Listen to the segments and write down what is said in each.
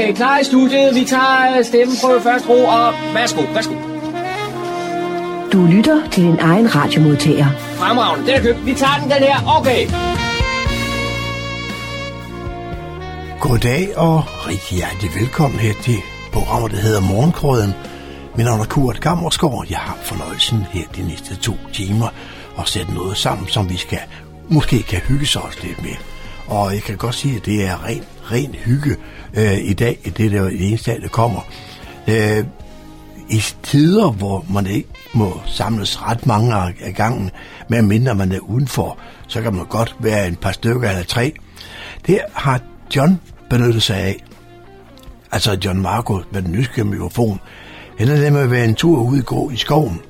Okay, klar i studiet. Vi tager stemmeprøve først, ro, og værsgo, værsgo. Du lytter til din egen radiomodtager. Fremragende, den er købt. Vi tager den, den her. Okay. Goddag og rigtig hjertelig velkommen her til programmet, der hedder Morgenkrøden. Mit navn er Kurt Gammersgaard. Jeg har fornøjelsen her de næste to timer at sætte noget sammen, som vi skal måske kan hygge sig også lidt med. Og jeg kan godt sige, at det er ren, ren hygge øh, i dag. Det er det eneste dag, der kommer. Øh, I tider, hvor man ikke må samles ret mange af gangen, men mindre man er udenfor, så kan man godt være en par stykker eller tre. Det har John benyttet sig af. Altså John Marco med den nyske mikrofon. Han er nemlig at være en tur ude i, gå i skoven.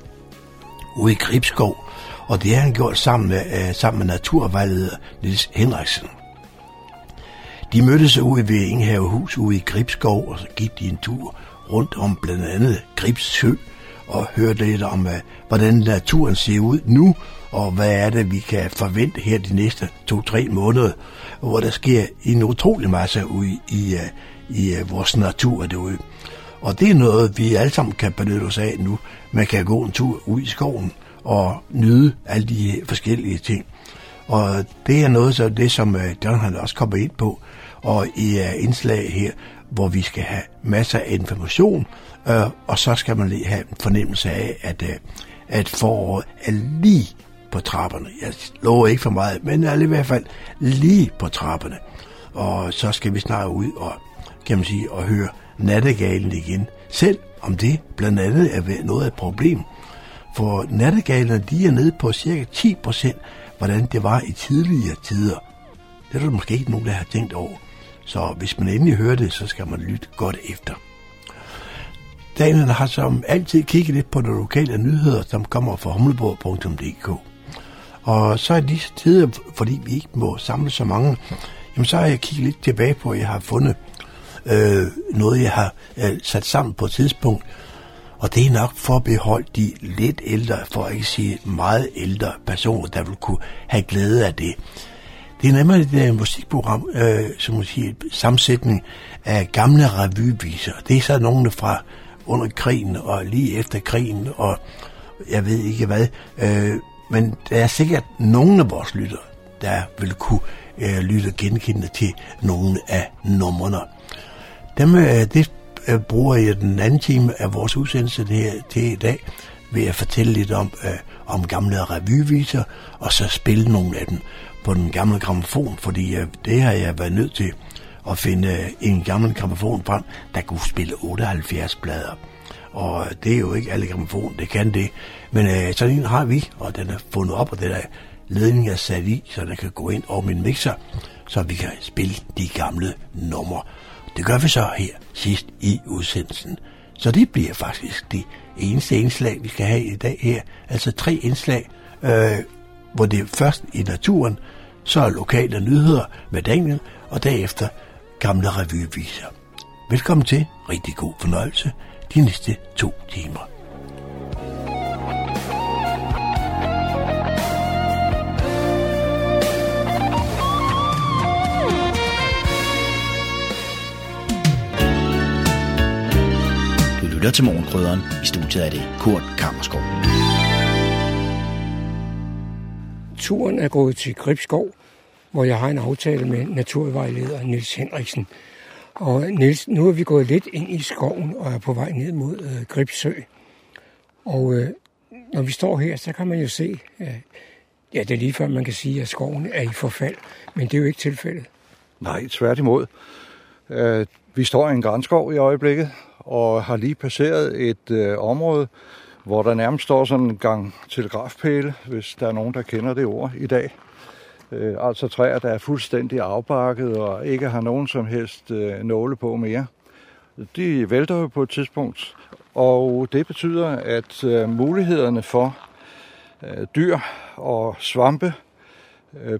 Ude i Gribskov. Og det har han gjort sammen med, øh, sammen med naturvejleder Nils Henriksen. De mødtes ude ved Ingehavehus ude i Gribskov, og så gik de en tur rundt om blandt andet Gribsø, og hørte lidt om, øh, hvordan naturen ser ud nu, og hvad er det, vi kan forvente her de næste to-tre måneder, hvor der sker en utrolig masse ude i, i, øh, i øh, vores natur derude. Og det er noget, vi alle sammen kan benytte os af nu. Man kan gå en tur ud i skoven og nyde alle de forskellige ting. Og det er noget så det, som øh, John han også kommer ind på, og i øh, indslag her, hvor vi skal have masser af information, øh, og så skal man lige have en fornemmelse af, at, øh, at foråret er lige på trapperne. Jeg lover ikke for meget, men er i hvert fald lige på trapperne. Og så skal vi snart ud og, kan man sige, og høre nattegalen igen. Selv om det blandt andet er noget af et problem. For nattegalerne, de er nede på cirka 10 procent, hvordan det var i tidligere tider. Det er der måske ikke nogen, der har tænkt over. Så hvis man endelig hører det, så skal man lytte godt efter. Daniel har som altid kigget lidt på de lokale nyheder, som kommer fra humleborg.dk. Og så er disse tider, fordi vi ikke må samle så mange, jamen så har jeg kigget lidt tilbage på, at jeg har fundet øh, noget, jeg har øh, sat sammen på et tidspunkt. Og det er nok forbeholdt de lidt ældre, for at ikke sige meget ældre personer, der vil kunne have glæde af det. Det er nemlig et musikprogram, øh, som man siger, sammensætning af gamle revyviser. Det er så nogle fra under krigen og lige efter krigen, og jeg ved ikke hvad. Øh, men der er sikkert nogle af vores lytter, der vil kunne øh, lytte genkendende til nogle af numrene. Dem, øh, det øh, bruger jeg den anden time af vores udsendelse det her, til i dag, ved at fortælle lidt om, øh, om gamle revyviser, og så spille nogle af dem på den gamle gramofon, fordi øh, det har jeg været nødt til at finde øh, en gammel gramofon frem, der kunne spille 78 plader. Og øh, det er jo ikke alle gramofon, det kan det. Men øh, sådan en har vi, og den er fundet op, og den er ledning er sat i, så den kan gå ind over min mixer, så vi kan spille de gamle numre. Det gør vi så her sidst i udsendelsen. Så det bliver faktisk det eneste indslag, vi skal have i dag her. Altså tre indslag, øh, hvor det er først i naturen, så er lokale nyheder med Daniel, og derefter gamle revyviser. Velkommen til. Rigtig god fornøjelse de næste to timer. Lytter til Morgenkrydderen. I studiet er det Kurt Kammerskov. Turen er gået til Gribskov, hvor jeg har en aftale med naturvejleder Nils Henriksen. Og Niels, nu er vi gået lidt ind i skoven og er på vej ned mod øh, Gribsø. Og øh, når vi står her, så kan man jo se, øh, ja, det er lige før man kan sige, at skoven er i forfald, men det er jo ikke tilfældet. Nej, tværtimod. Øh, vi står i en grænskov i øjeblikket, og har lige passeret et øh, område, hvor der nærmest står sådan en gang telegrafpæle, hvis der er nogen, der kender det ord i dag. Øh, altså træer, der er fuldstændig afbakket og ikke har nogen som helst øh, nåle på mere. De vælter jo på et tidspunkt, og det betyder, at øh, mulighederne for øh, dyr og svampe øh,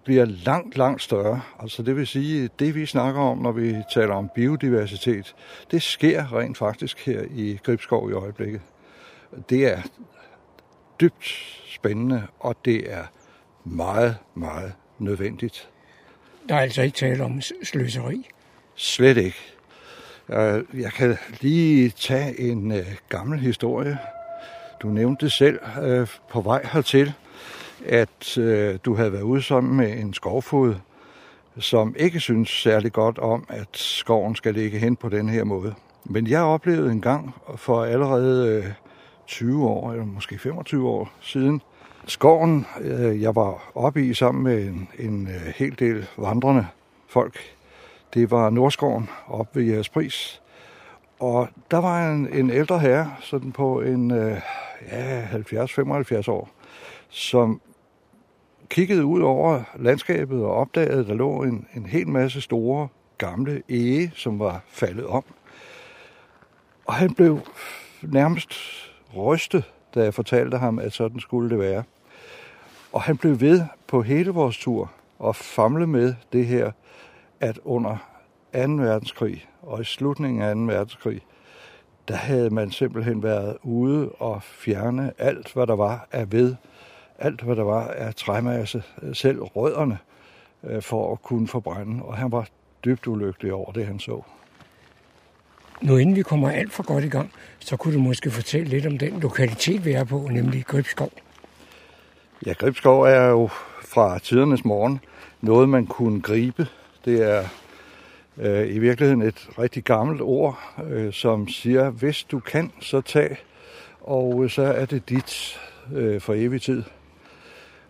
bliver langt, langt større. Altså det vil sige, det vi snakker om, når vi taler om biodiversitet, det sker rent faktisk her i Gribskov i øjeblikket. Det er dybt spændende, og det er meget, meget nødvendigt. Der er altså ikke tale om sløseri. Slet ikke. Øh, Jeg kan lige tage en øh, gammel historie. Du nævnte det selv øh, på vej hertil, at øh, du havde været ude sammen med en skovfod, som ikke synes særlig godt om, at skoven skal ligge hen på den her måde. Men jeg oplevede en gang for allerede øh, 20 år, eller måske 25 år siden, skoven, øh, jeg var oppe i sammen med en, en øh, hel del vandrende folk. Det var Nordskoven oppe ved Jægerspris. Og der var en, en ældre herre, sådan på en øh, ja, 70-75 år, som kiggede ud over landskabet og opdagede, at der lå en, en hel masse store gamle ege, som var faldet om. Og han blev nærmest rystet, da jeg fortalte ham, at sådan skulle det være. Og han blev ved på hele vores tur og famle med det her, at under 2. verdenskrig og i slutningen af 2. verdenskrig, der havde man simpelthen været ude og fjerne alt, hvad der var af ved, alt, hvad der var af træmasse, selv rødderne, øh, for at kunne forbrænde. Og han var dybt ulykkelig over det, han så. Nu inden vi kommer alt for godt i gang, så kunne du måske fortælle lidt om den lokalitet, vi er på, nemlig Gribskov. Ja, Gribskov er jo fra tidernes morgen noget, man kunne gribe. Det er øh, i virkeligheden et rigtig gammelt ord, øh, som siger, hvis du kan, så tag, og øh, så er det dit øh, for evig tid.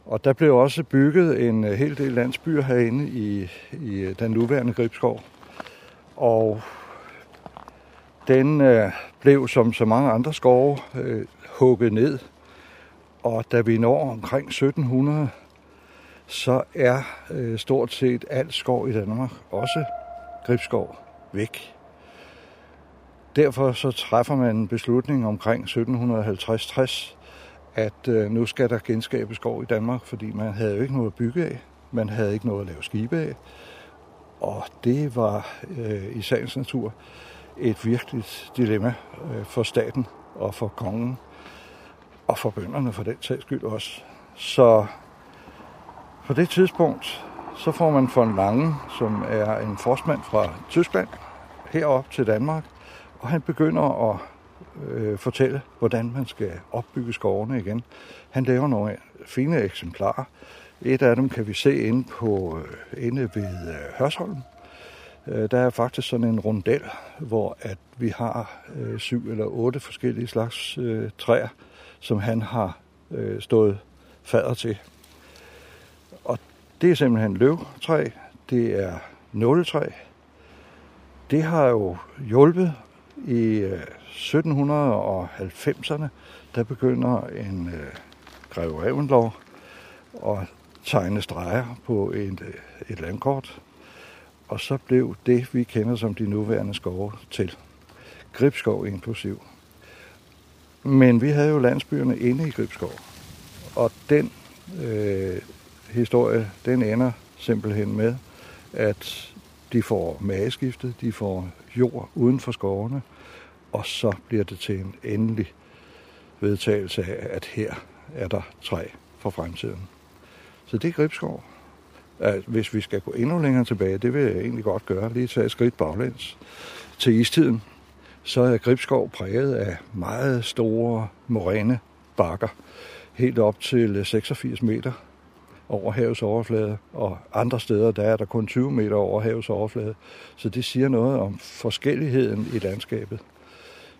Og der blev også bygget en øh, hel del landsbyer herinde i, i øh, den nuværende Gribskov. Og den øh, blev som så mange andre skove øh, hugget ned. Og da vi når omkring 1700, så er øh, stort set alt skov i Danmark, også Gribskov, væk. Derfor så træffer man en beslutning omkring 1750-60, at øh, nu skal der genskabes skov i Danmark, fordi man havde jo ikke noget at bygge af. Man havde ikke noget at lave skibe af. Og det var øh, i sagens natur et virkeligt dilemma øh, for staten og for kongen og for bønderne for den sags skyld også. Så på det tidspunkt, så får man von Lange, som er en forstmand fra Tyskland, herop til Danmark, og han begynder at øh, fortælle, hvordan man skal opbygge skovene igen. Han laver nogle fine eksemplarer. Et af dem kan vi se inde, på, øh, inde ved øh, Hørsholm. Øh, der er faktisk sådan en rundel, hvor at vi har øh, syv eller otte forskellige slags øh, træer, som han har øh, stået fader til. Og det er simpelthen løvtræ, det er nåletræ. Det har jo hjulpet i øh, 1790'erne, der begynder en øh, greve Revenlov at tegne streger på et, øh, et landkort. Og så blev det, vi kender som de nuværende skove, til. Gribskov inklusiv. Men vi havde jo landsbyerne inde i Gribskov. Og den øh, historie, den ender simpelthen med, at de får mageskiftet, de får jord uden for skovene, og så bliver det til en endelig vedtagelse af, at her er der træ for fremtiden. Så det er Gribskov. At hvis vi skal gå endnu længere tilbage, det vil jeg egentlig godt gøre, lige tage et skridt baglæns til istiden, så er Gribskov præget af meget store moræne bakker, helt op til 86 meter over havets overflade, og andre steder der er der kun 20 meter over havets overflade. Så det siger noget om forskelligheden i landskabet.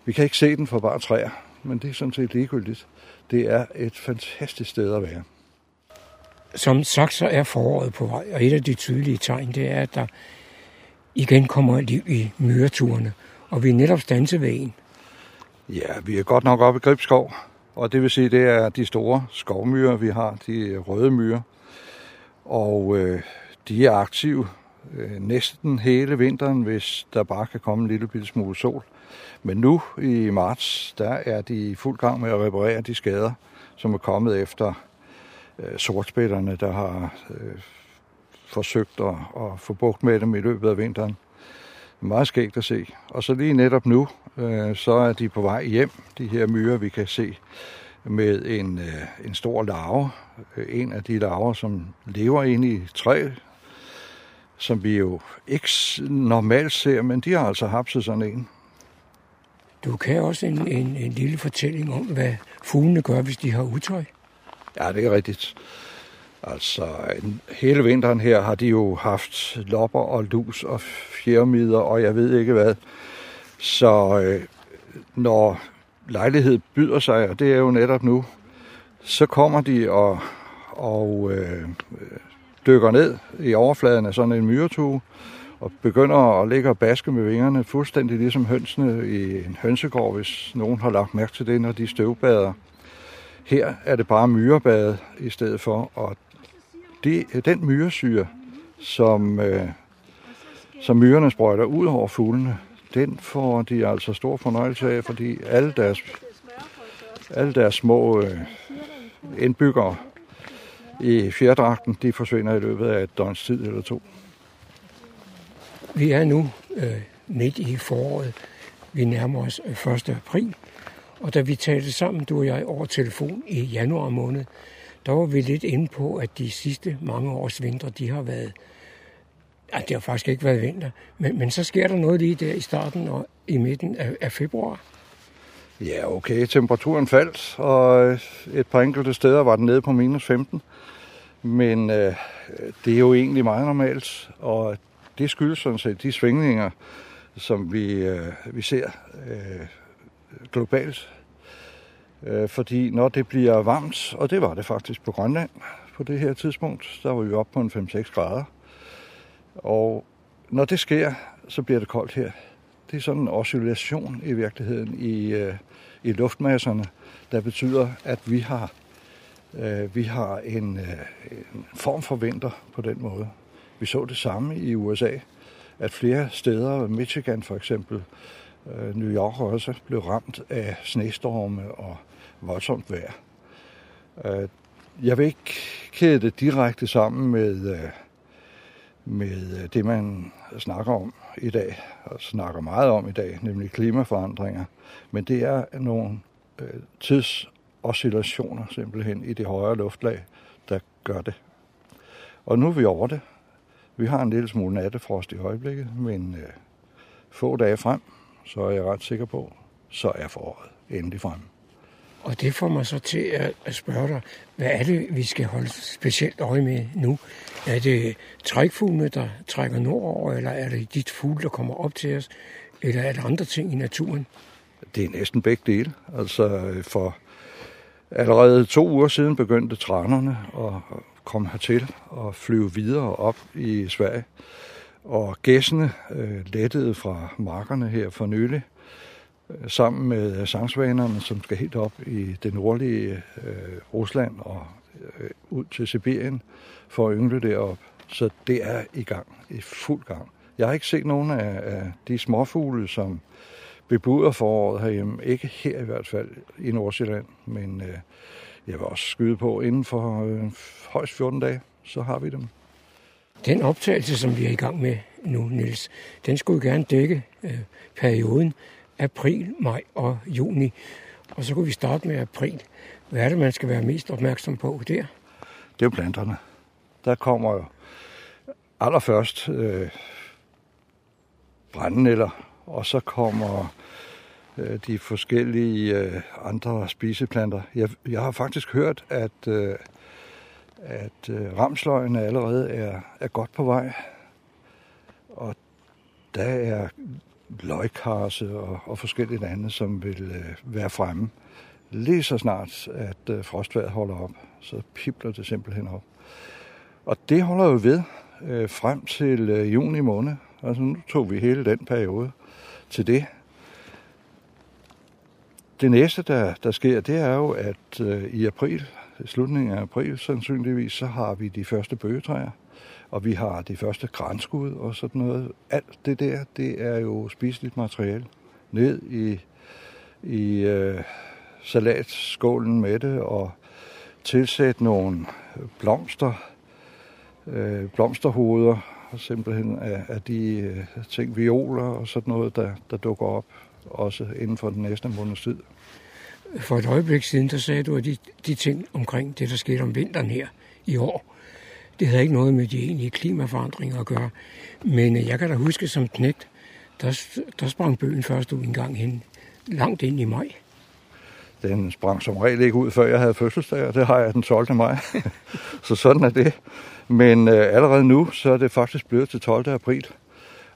Vi kan ikke se den for bare træer, men det er sådan set ligegyldigt. Det er et fantastisk sted at være. Som sagt, så er foråret på vej, og et af de tydelige tegn, det er, at der igen kommer liv i myreturene, og vi er netop stanset ved en. Ja, vi er godt nok oppe i Gribskov, og det vil sige, det er de store skovmyrer, vi har, de røde myrer. Og øh, de er aktive øh, næsten hele vinteren, hvis der bare kan komme en lille bitte smule sol. Men nu i marts, der er de i fuld gang med at reparere de skader, som er kommet efter øh, sortspillerne, der har øh, forsøgt at, at få bugt med dem i løbet af vinteren. Meget skægt at se. Og så lige netop nu, øh, så er de på vej hjem, de her myrer, vi kan se, med en, øh, en stor larve. Øh, en af de larver, som lever inde i træ, som vi jo ikke normalt ser, men de har altså hapset sådan en. Du kan også en, en, en lille fortælling om, hvad fuglene gør, hvis de har utøj. Ja, det er rigtigt. Altså, hele vinteren her har de jo haft lopper og lus og fjermider, og jeg ved ikke hvad. Så øh, når lejlighed byder sig, og det er jo netop nu, så kommer de og, og øh, øh dykker ned i overfladen af sådan en myretue, og begynder at ligge og baske med vingerne, fuldstændig ligesom hønsene i en hønsegård, hvis nogen har lagt mærke til det, når de støvbader. Her er det bare myrebade i stedet for, og det, den myresyre, som, øh, som myrerne sprøjter ud over fuglene, den får de altså stor fornøjelse af, fordi alle deres, alle deres små øh, indbyggere i fjerdragten, de forsvinder i løbet af et døgns tid eller to. Vi er nu øh, midt i foråret. Vi nærmer os øh, 1. April. Og da vi talte sammen, du og jeg, over telefon i januar måned, der var vi lidt inde på, at de sidste mange års vintre, de har været... Ja, det har faktisk ikke været vinter, men, men så sker der noget lige der i starten og i midten af, af februar. Ja, okay. Temperaturen faldt, og øh, et par enkelte steder var den nede på minus 15. Men øh, det er jo egentlig meget normalt, og det skyldes sådan set de svingninger, som vi, øh, vi ser øh, globalt. Øh, fordi når det bliver varmt, og det var det faktisk på Grønland på det her tidspunkt, der var vi oppe på en 5-6 grader. Og når det sker, så bliver det koldt her. Det er sådan en oscillation i virkeligheden i, øh, i luftmasserne, der betyder, at vi har, øh, vi har en, øh, en form for vinter på den måde. Vi så det samme i USA, at flere steder, Michigan for eksempel, øh, New York også, blev ramt af snestorme og voldsomt vejr. Øh, jeg vil ikke kæde det direkte sammen med, øh, med det, man snakker om i dag, og snakker meget om i dag, nemlig klimaforandringer. Men det er nogle tidsoscillationer simpelthen i det højere luftlag, der gør det. Og nu er vi over det. Vi har en lille smule nattefrost i øjeblikket, men øh, få dage frem, så er jeg ret sikker på, så er foråret endelig frem. Og det får mig så til at, at spørge dig, hvad er det, vi skal holde specielt øje med nu? Er det trækfuglene, der trækker nordover, eller er det dit fugle, der kommer op til os, eller er det andre ting i naturen? Det er næsten begge dele. Altså for allerede to uger siden begyndte tranerne at komme hertil og flyve videre op i Sverige. Og gæssene øh, lettede fra markerne her for nylig, øh, sammen med sangsvanerne, som skal helt op i det nordlige øh, Rusland og øh, ud til Sibirien for at yngle derop. Så det er i gang, i fuld gang. Jeg har ikke set nogen af, af de småfugle, som bebuder foråret herhjemme. Ikke her i hvert fald i Nordsjælland, men øh, jeg vil også skyde på inden for øh, højst 14 dage, så har vi dem. Den optagelse, som vi er i gang med nu, Niels, den skulle gerne dække øh, perioden april, maj og juni. Og så kunne vi starte med april. Hvad er det, man skal være mest opmærksom på der? Det er jo planterne. Der kommer jo allerførst øh, brændenælder, og så kommer øh, de forskellige øh, andre spiseplanter. Jeg, jeg har faktisk hørt, at, øh, at øh, ramsløgene allerede er, er godt på vej. Og der er løgkarse og, og forskelligt andet, som vil øh, være fremme. Lige så snart, at øh, holder op, så pipler det simpelthen op. Og det holder jo ved øh, frem til øh, juni måned. Altså nu tog vi hele den periode til det. Det næste, der, der sker, det er jo, at øh, i april, slutningen af april sandsynligvis, så har vi de første bøgetræer, og vi har de første grænskud og sådan noget. Alt det der, det er jo spiseligt materiale. Ned i, i øh, salatskålen med det, og tilsæt nogle blomster, øh, blomsterhoveder, simpelthen af, af de øh, ting, violer og sådan noget, der, der dukker op også inden for den næste måneds tid. For et øjeblik siden, der sagde du, at de, de ting omkring det, der skete om vinteren her i år, Det havde ikke noget med de egentlige klimaforandringer at gøre. Men øh, jeg kan da huske som knægt, der, der sprang bøgen først ud en gang hen, langt ind i maj. Den sprang som regel ikke ud, før jeg havde fødselsdag, og det har jeg den 12. maj. så sådan er det. Men øh, allerede nu, så er det faktisk blevet til 12. april.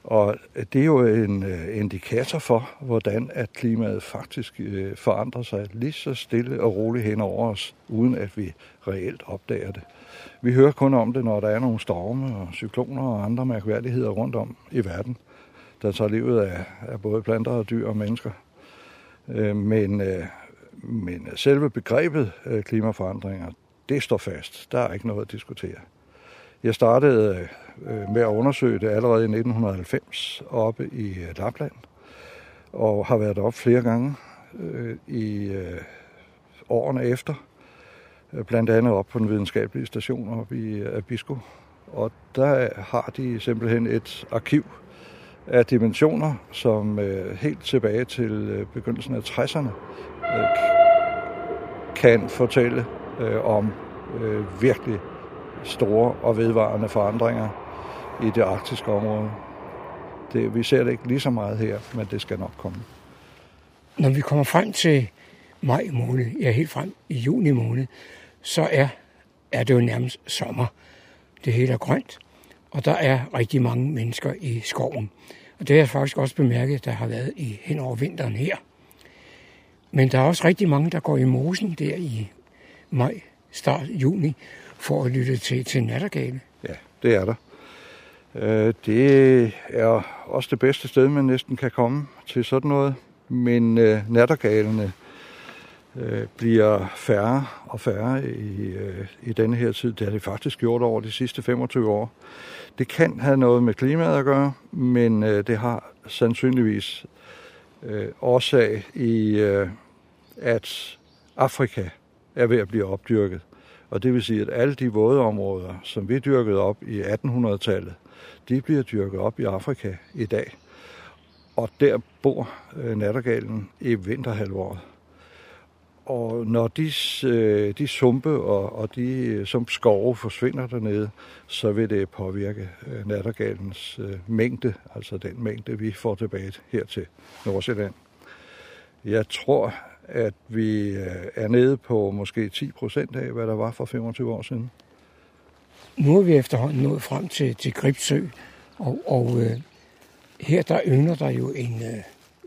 Og det er jo en øh, indikator for, hvordan at klimaet faktisk øh, forandrer sig lige så stille og roligt hen over os, uden at vi reelt opdager det. Vi hører kun om det, når der er nogle storme og cykloner og andre mærkværdigheder rundt om i verden, der tager livet af, af både planter og dyr og mennesker. Øh, men, men selve begrebet klimaforandringer, det står fast. Der er ikke noget at diskutere. Jeg startede Øh, med at undersøge det allerede i 1990 oppe i øh, Lapland, og har været op flere gange øh, i øh, årene efter, blandt andet op på den videnskabelige station oppe i Abisko. Og der har de simpelthen et arkiv af dimensioner, som helt tilbage til begyndelsen af 60'erne kan fortælle om virkelig store og vedvarende forandringer i det arktiske område. Det, vi ser det ikke lige så meget her, men det skal nok komme. Når vi kommer frem til maj måned, ja helt frem i juni måned, så er, er det jo nærmest sommer. Det hele er grønt, og der er rigtig mange mennesker i skoven. Og det har jeg faktisk også bemærket, der har været i, hen over vinteren her. Men der er også rigtig mange, der går i mosen der i maj, start juni, for at lytte til, til nattergale. Ja, det er der. Øh, det er også det bedste sted, man næsten kan komme til sådan noget. Men øh, nattergalene øh, bliver færre og færre i, øh, i denne her tid. Det har det faktisk gjort over de sidste 25 år. Det kan have noget med klimaet at gøre, men øh, det har sandsynligvis øh, årsag i, at Afrika er ved at blive opdyrket. Og det vil sige, at alle de våde områder, som vi dyrkede op i 1800-tallet, de bliver dyrket op i Afrika i dag. Og der bor øh, nattergalen i vinterhalvåret. Og når de, øh, de sumpe og, og de øh, som skove forsvinder dernede, så vil det påvirke øh, nattergalens øh, mængde, altså den mængde, vi får tilbage her til Nordsjælland. Jeg tror, at vi øh, er nede på måske 10 procent af, hvad der var for 25 år siden. Nu er vi efterhånden nået frem til, til Gribsø, og, og øh, her der yngler der jo en, øh,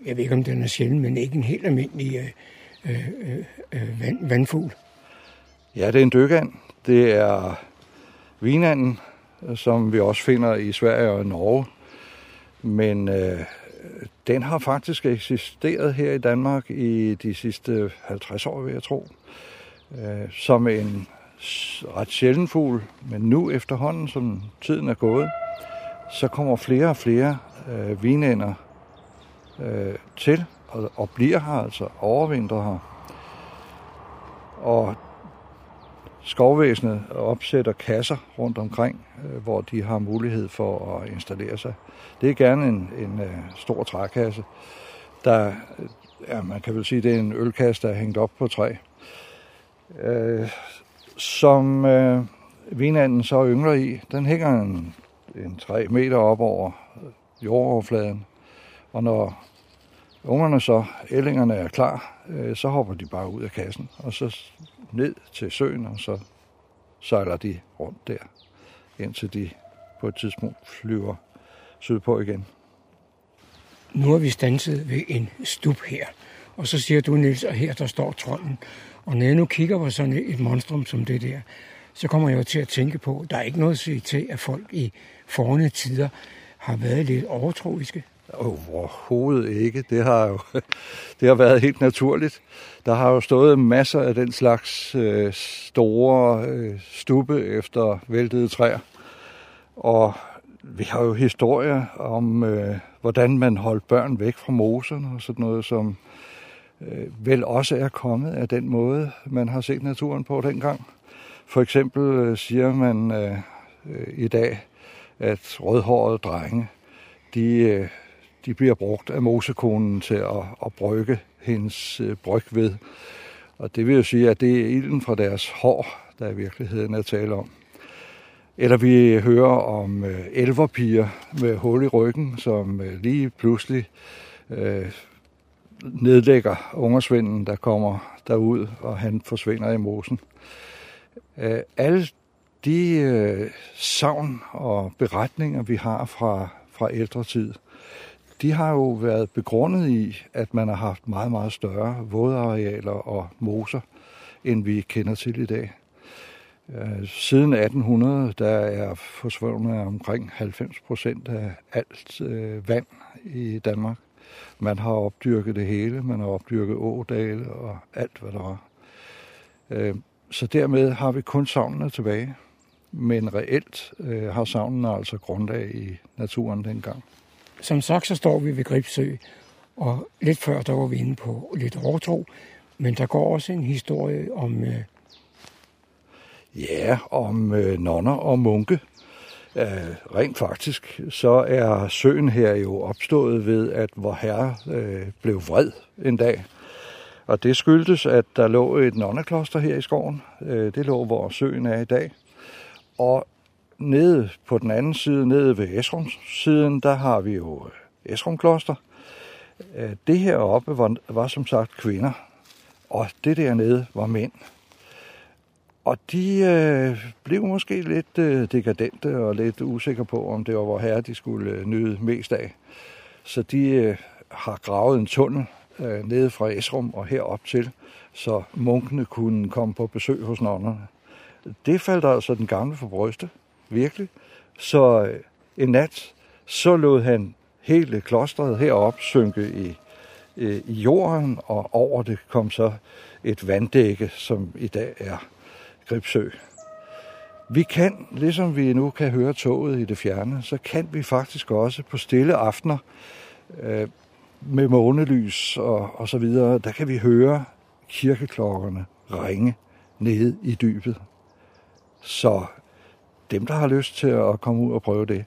jeg ved ikke om den er sjældent, men ikke en helt almindelig øh, øh, øh vand, vandfugl. Ja, det er en dykand. Det er vinanden, som vi også finder i Sverige og Norge. Men øh, den har faktisk eksisteret her i Danmark i de sidste 50 år, vil jeg tro. Øh, som en ret sjælden fugl, men nu efterhånden, som tiden er gået, så kommer flere og flere øh, vinænder øh, til og, og bliver her, altså overvintrer her. Og skovvæsenet opsætter kasser rundt omkring, øh, hvor de har mulighed for at installere sig. Det er gerne en, en øh, stor trækasse, der, øh, ja, man kan vel sige, det er en ølkasse, der er hængt op på træ. Øh, som øh, vinanden så yngler i, den hænger en, en 3 meter op over jordoverfladen, og når ungerne så, ællingerne er klar, øh, så hopper de bare ud af kassen, og så ned til søen, og så sejler de rundt der, indtil de på et tidspunkt flyver sydpå igen. Nu er vi stanset ved en stup her, og så siger du, Nils, at her der står trolden. Og når jeg nu kigger på sådan et monstrum som det der, så kommer jeg jo til at tænke på, at der er ikke noget at sige til, at folk i forne tider har været lidt overtroiske. Overhovedet ikke. Det har jo det har været helt naturligt. Der har jo stået masser af den slags øh, store øh, stube efter væltede træer. Og vi har jo historier om, øh, hvordan man holdt børn væk fra moserne og sådan noget, som øh, vel også er kommet af den måde, man har set naturen på dengang. For eksempel øh, siger man øh, øh, i dag, at rødhårede drenge, de, øh, de bliver brugt af mosekonen til at, at brygge hendes øh, bryg ved. Og det vil jo sige, at det er ilden fra deres hår, der i virkeligheden er tale om. Eller vi hører om øh, elverpiger med hul i ryggen, som øh, lige pludselig øh, nedlægger ungersvinden, der kommer derud, og han forsvinder i mosen. Øh, alle de øh, savn og beretninger, vi har fra, fra ældre tid, de har jo været begrundet i, at man har haft meget, meget større vådarealer og moser, end vi kender til i dag. Øh, siden 1800, der er forsvundet omkring 90 procent af alt øh, vand i Danmark. Man har opdyrket det hele, man har opdyrket ådale og alt, hvad der var. Øh, så dermed har vi kun savnene tilbage. Men reelt øh, har savnene altså grundlag i naturen dengang. Som sagt, så står vi ved Gribsø, og lidt før, der var vi inde på lidt overtro, men der går også en historie om... Øh... Ja, om øh, nonner og munke. Øh, rent faktisk, så er søen her jo opstået ved, at vor herre øh, blev vred en dag. Og det skyldtes, at der lå et nonnekloster her i skoven. Øh, det lå, hvor søen er i dag. Og nede på den anden side, nede ved Esrums siden, der har vi jo øh, Esrum Kloster. Øh, det her oppe var, var som sagt kvinder, og det dernede var mænd. Og de øh, blev måske lidt øh, dekadente og lidt usikre på, om det var hvor herre, de skulle øh, nyde mest af. Så de øh, har gravet en tunnel øh, nede fra Esrum og herop til, så munkene kunne komme på besøg hos nonnerne. Det faldt altså den gamle for bryste, virkelig. Så øh, en nat, så lod han hele klostret herop synke i, øh, i jorden, og over det kom så et vanddække, som i dag er Gribsø. Vi kan, ligesom vi nu kan høre toget i det fjerne, så kan vi faktisk også på stille aftener øh, med månelys og, og så videre, der kan vi høre kirkeklokkerne ringe nede i dybet. Så dem, der har lyst til at komme ud og prøve det,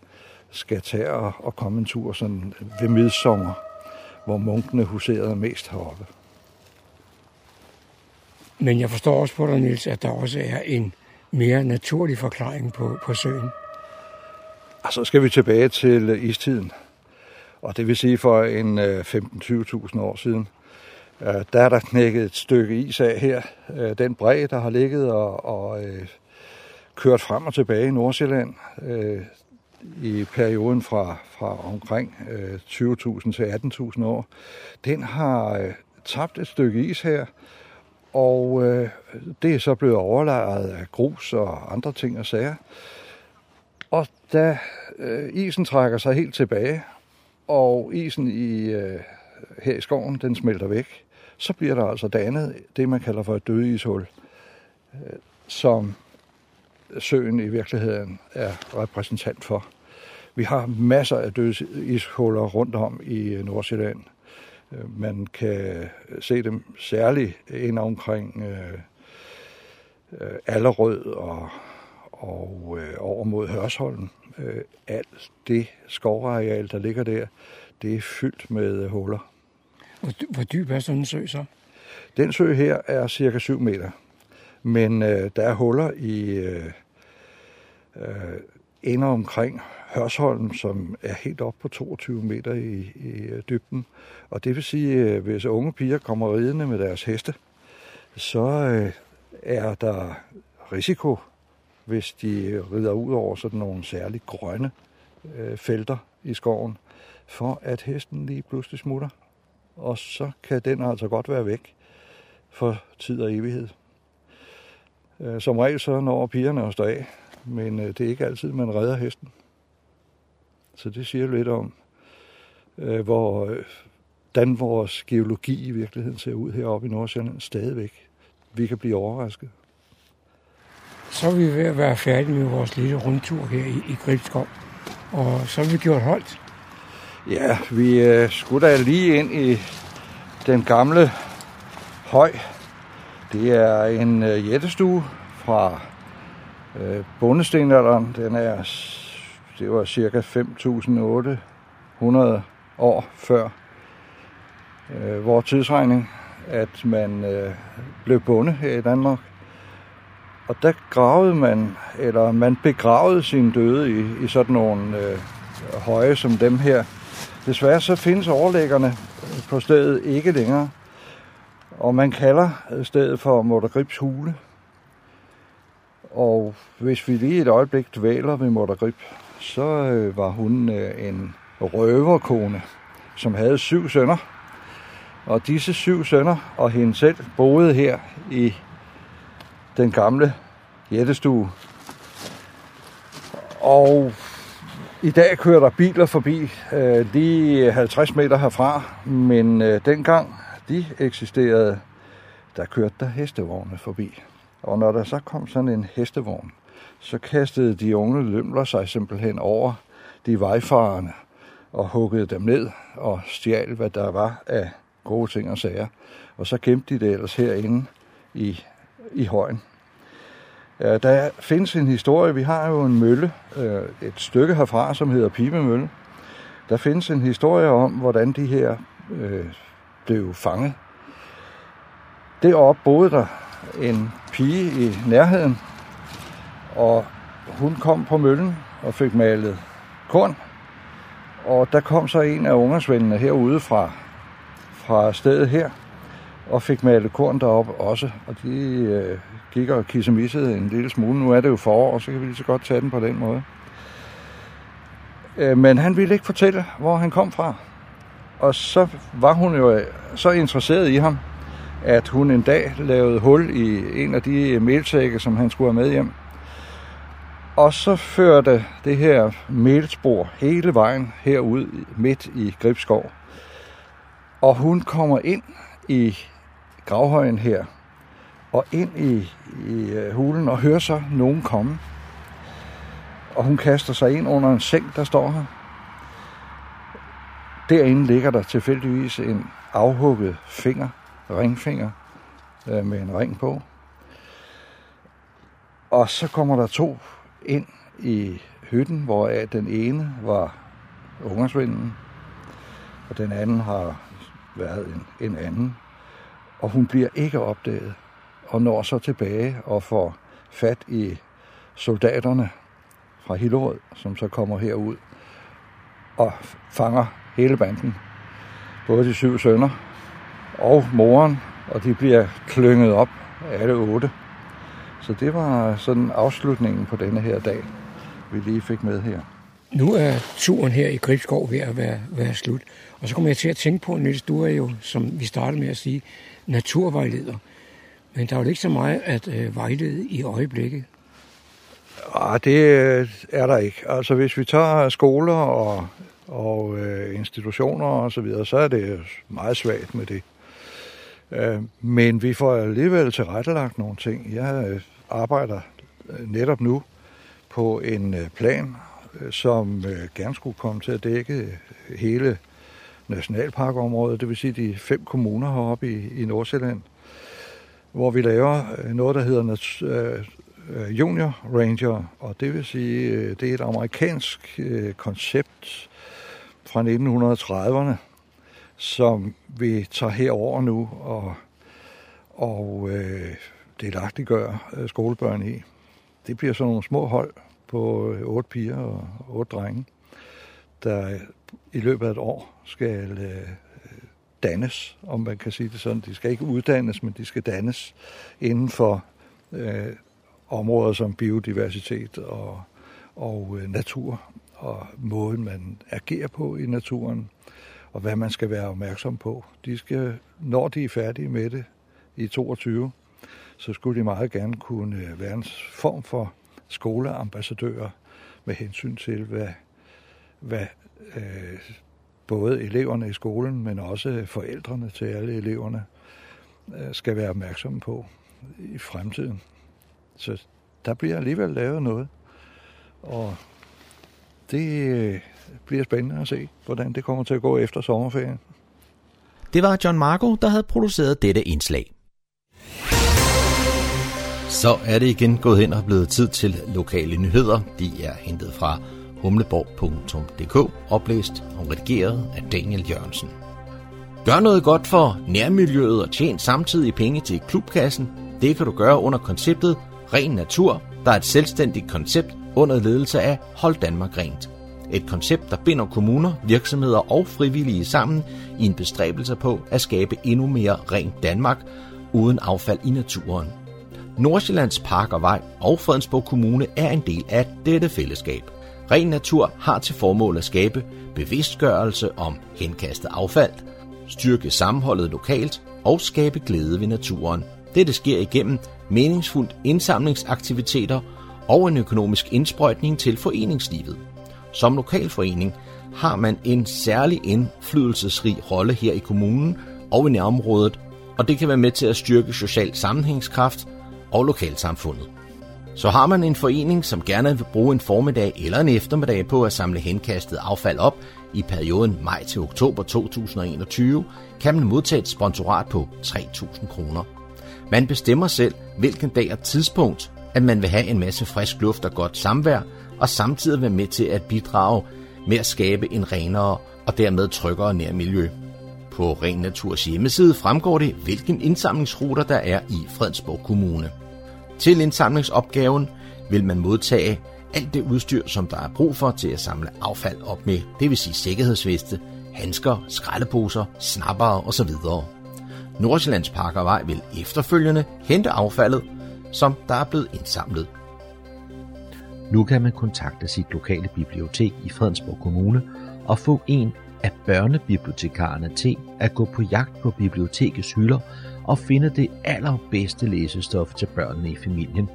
skal tage og, og komme en tur sådan ved midsommer, hvor munkene huserede mest heroppe. Men jeg forstår også på dig, Niels, at der også er en mere naturlig forklaring på, på søen. Altså, og så skal vi tilbage til øh, istiden. Og det vil sige for en øh, 15-20.000 år siden. Øh, der er der knækket et stykke is af her. Den bred, der har ligget og, og kørt frem og tilbage i Nordsjælland i perioden fra, fra omkring 20.000 til 18.000 år, den har tabt et stykke is her, og øh, det er så blevet overlejret af grus og andre ting og sager. Og da øh, isen trækker sig helt tilbage, og isen i, øh, her i skoven, den smelter væk, så bliver der altså dannet det, man kalder for et dødishul, øh, som søen i virkeligheden er repræsentant for. Vi har masser af dødsishuller rundt om i Nordsjælland. Øh, man kan se dem særligt ind omkring øh, øh, Allerød og, og øh, over mod Hørsholm. Øh, alt det skovareal, der ligger der, det er fyldt med huller. Hvor, hvor dyb er sådan en sø så? Den sø her er cirka 7 meter. Men øh, der er huller i øh, øh, ender omkring Hørsholm, som er helt op på 22 meter i, i dybden. Og det vil sige, at hvis unge piger kommer ridende med deres heste, så øh, er der risiko, hvis de rider ud over sådan nogle særligt grønne øh, felter i skoven, for at hesten lige pludselig smutter. Og så kan den altså godt være væk for tid og evighed. Øh, som regel så når pigerne at stå af, men det er ikke altid, man redder hesten. Så det siger lidt om, øh, hvor, øh, hvordan vores geologi i virkeligheden ser ud heroppe i Nordsjælland stadigvæk. Vi kan blive overrasket. Så er vi ved at være færdige med vores lille rundtur her i, i Gribskov. Og så har vi gjort holdt. Ja, vi øh, skulle da lige ind i den gamle høj. Det er en øh, jættestue fra øh, bondestenalderen. Den er det var cirka 5.800 år før øh, vores tidsregning, at man øh, blev bonde her i Danmark. Og der gravede man, eller man begravede sine døde i, i sådan nogle øh, høje som dem her. Desværre så findes overlæggerne på stedet ikke længere, og man kalder stedet for Muttergribs hule. Og hvis vi lige et øjeblik dvæler ved Muttergrib, så øh, var hun øh, en røverkone, som havde syv sønner. Og disse syv sønner og hende selv boede her i den gamle jættestue. Og i dag kører der biler forbi øh, lige 50 meter herfra, men øh, dengang de eksisterede, der kørte der hestevogne forbi. Og når der så kom sådan en hestevogn, så kastede de unge lømler sig simpelthen over de vejfarende og huggede dem ned og stjal, hvad der var af gode ting og sager. Og så gemte de det ellers herinde i, i højen. Ja, der findes en historie. Vi har jo en mølle, øh, et stykke herfra, som hedder Pibemølle. Der findes en historie om, hvordan de her øh, blev fanget. Deroppe boede der en pige i nærheden, og hun kom på møllen og fik malet korn. Og der kom så en af ungersvendene herude fra, fra stedet her, og fik malet korn derop også. Og de øh, gik og kissemissede en lille smule. Nu er det jo forår, så kan vi lige så godt tage den på den måde. Øh, men han ville ikke fortælle, hvor han kom fra. Og så var hun jo øh, så interesseret i ham, at hun en dag lavede hul i en af de melsække, som han skulle have med hjem. Og så førte det her melspor hele vejen herud midt i Gribskov. Og hun kommer ind i gravhøjen her, og ind i, i øh, hulen og hører så nogen komme. Og hun kaster sig ind under en seng, der står her. Derinde ligger der tilfældigvis en afhugget finger, ringfinger, øh, med en ring på. Og så kommer der to ind i hytten, hvor den ene var ungersvinden, og den anden har været en, en anden. Og hun bliver ikke opdaget, og når så tilbage og får fat i soldaterne fra Hillerød, som så kommer herud og fanger hele banden. Både de syv sønner og moren, og de bliver klynget op, alle otte. Så det var sådan afslutningen på denne her dag, vi lige fik med her. Nu er turen her i Gribskov ved at være, være slut. Og så kommer jeg til at tænke på, Niels, du er jo, som vi startede med at sige, naturvejleder. Men der er jo ikke så meget at øh, vejlede i øjeblikket. Ah, det øh, er der ikke. Altså hvis vi tager skoler og, og øh, institutioner og så videre, så er det meget svagt med det. Øh, men vi får alligevel tilrettelagt nogle ting. Jeg øh, arbejder øh, netop nu på en øh, plan, øh, som gerne skulle komme til at dække hele nationalparkområdet, det vil sige de fem kommuner heroppe i, i Nordsjælland hvor vi laver noget, der hedder Junior Ranger, og det vil sige, det er et amerikansk koncept fra 1930'erne, som vi tager herover nu og, og øh, delagtiggør øh, skolebørn i. Det bliver sådan nogle små hold på øh, otte piger og otte drenge, der i løbet af et år skal øh, dannes, om man kan sige det sådan. De skal ikke uddannes, men de skal dannes inden for øh, områder som biodiversitet og, og øh, natur, og måden man agerer på i naturen, og hvad man skal være opmærksom på. De skal, når de er færdige med det i 22, så skulle de meget gerne kunne øh, være en form for skoleambassadører med hensyn til, hvad, hvad øh, både eleverne i skolen, men også forældrene til alle eleverne, øh, skal være opmærksomme på i fremtiden. Så der bliver alligevel lavet noget, og det øh, bliver spændende at se, hvordan det kommer til at gå efter sommerferien. Det var John Marco, der havde produceret dette indslag. Så er det igen gået hen og blevet tid til lokale nyheder. De er hentet fra humleborg.dk, oplæst og redigeret af Daniel Jørgensen. Gør noget godt for nærmiljøet og tjen samtidig penge til klubkassen. Det kan du gøre under konceptet Ren Natur, der er et selvstændigt koncept under ledelse af Hold Danmark Rent. Et koncept, der binder kommuner, virksomheder og frivillige sammen i en bestræbelse på at skabe endnu mere rent Danmark uden affald i naturen. Nordsjællands Park og Vej og Fredensborg Kommune er en del af dette fællesskab. Ren Natur har til formål at skabe bevidstgørelse om henkastet affald, styrke sammenholdet lokalt og skabe glæde ved naturen. Dette sker igennem meningsfuldt indsamlingsaktiviteter og en økonomisk indsprøjtning til foreningslivet. Som lokalforening har man en særlig indflydelsesrig rolle her i kommunen og i nærområdet, og det kan være med til at styrke social sammenhængskraft og lokalsamfundet. Så har man en forening, som gerne vil bruge en formiddag eller en eftermiddag på at samle henkastet affald op i perioden maj til oktober 2021, kan man modtage et sponsorat på 3.000 kroner. Man bestemmer selv, hvilken dag og tidspunkt, at man vil have en masse frisk luft og godt samvær, og samtidig være med til at bidrage med at skabe en renere og dermed tryggere nærmiljø miljø. På Ren Naturs hjemmeside fremgår det, hvilken indsamlingsruter der er i Fredensborg Kommune. Til indsamlingsopgaven vil man modtage alt det udstyr, som der er brug for til at samle affald op med, det vil sige sikkerhedsveste, handsker, skraldeposer, snappere osv. Nordsjællands Parkervej vil efterfølgende hente affaldet, som der er blevet indsamlet. Nu kan man kontakte sit lokale bibliotek i Fredensborg Kommune og få en af børnebibliotekarerne til at gå på jagt på bibliotekets hylder og finde det allerbedste læsestof til børnene i familien.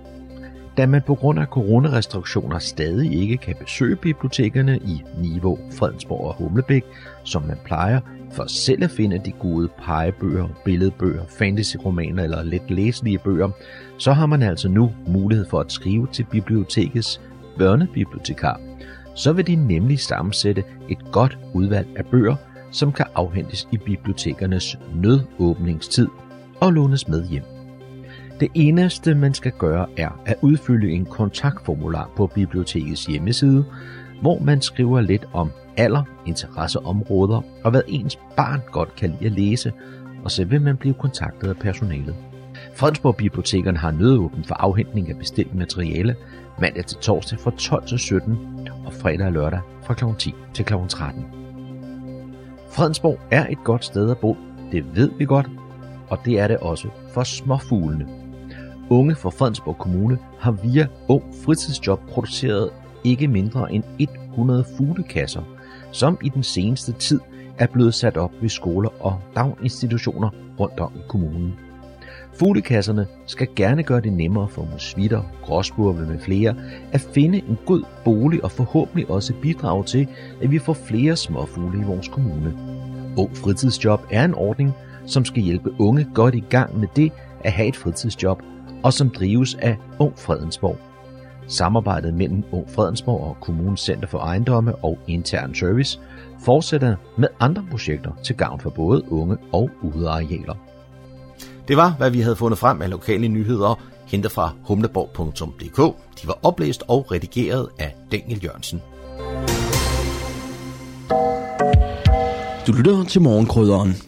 Da man på grund af coronarestriktioner stadig ikke kan besøge bibliotekerne i Niveau, Fredensborg og Humlebæk, som man plejer, for selv at finde de gode pegebøger, billedbøger, fantasyromaner eller let læselige bøger, så har man altså nu mulighed for at skrive til bibliotekets børnebibliotekar. Så vil de nemlig sammensætte et godt udvalg af bøger, som kan afhentes i bibliotekernes nødåbningstid og lånes med hjem. Det eneste, man skal gøre, er at udfylde en kontaktformular på bibliotekets hjemmeside, hvor man skriver lidt om alder, interesseområder og hvad ens barn godt kan lide at læse, og så vil man blive kontaktet af personalet. Fredensborg Bibliotekerne har nødåben for afhentning af bestilt materiale mandag til torsdag fra 12 til 17 og fredag og lørdag fra kl. 10 til kl. 13. Fredensborg er et godt sted at bo, det ved vi godt, og det er det også for småfuglene. Unge fra Fredensborg Kommune har via Ung Fritidsjob produceret ikke mindre end 100 fuglekasser, som i den seneste tid er blevet sat op ved skoler og daginstitutioner rundt om i kommunen. Fuglekasserne skal gerne gøre det nemmere for musvitter, gråspurve med flere at finde en god bolig og forhåbentlig også bidrage til, at vi får flere småfugle i vores kommune. Ung Fritidsjob er en ordning, som skal hjælpe unge godt i gang med det at have et fritidsjob, og som drives af Ung Fredensborg. Samarbejdet mellem Ung Fredensborg og Kommunens Center for Ejendomme og Intern Service fortsætter med andre projekter til gavn for både unge og udearealer. Det var, hvad vi havde fundet frem af lokale nyheder, hentet fra humleborg.dk. De var oplæst og redigeret af Daniel Jørgensen. Du lytter til morgenkrydderen.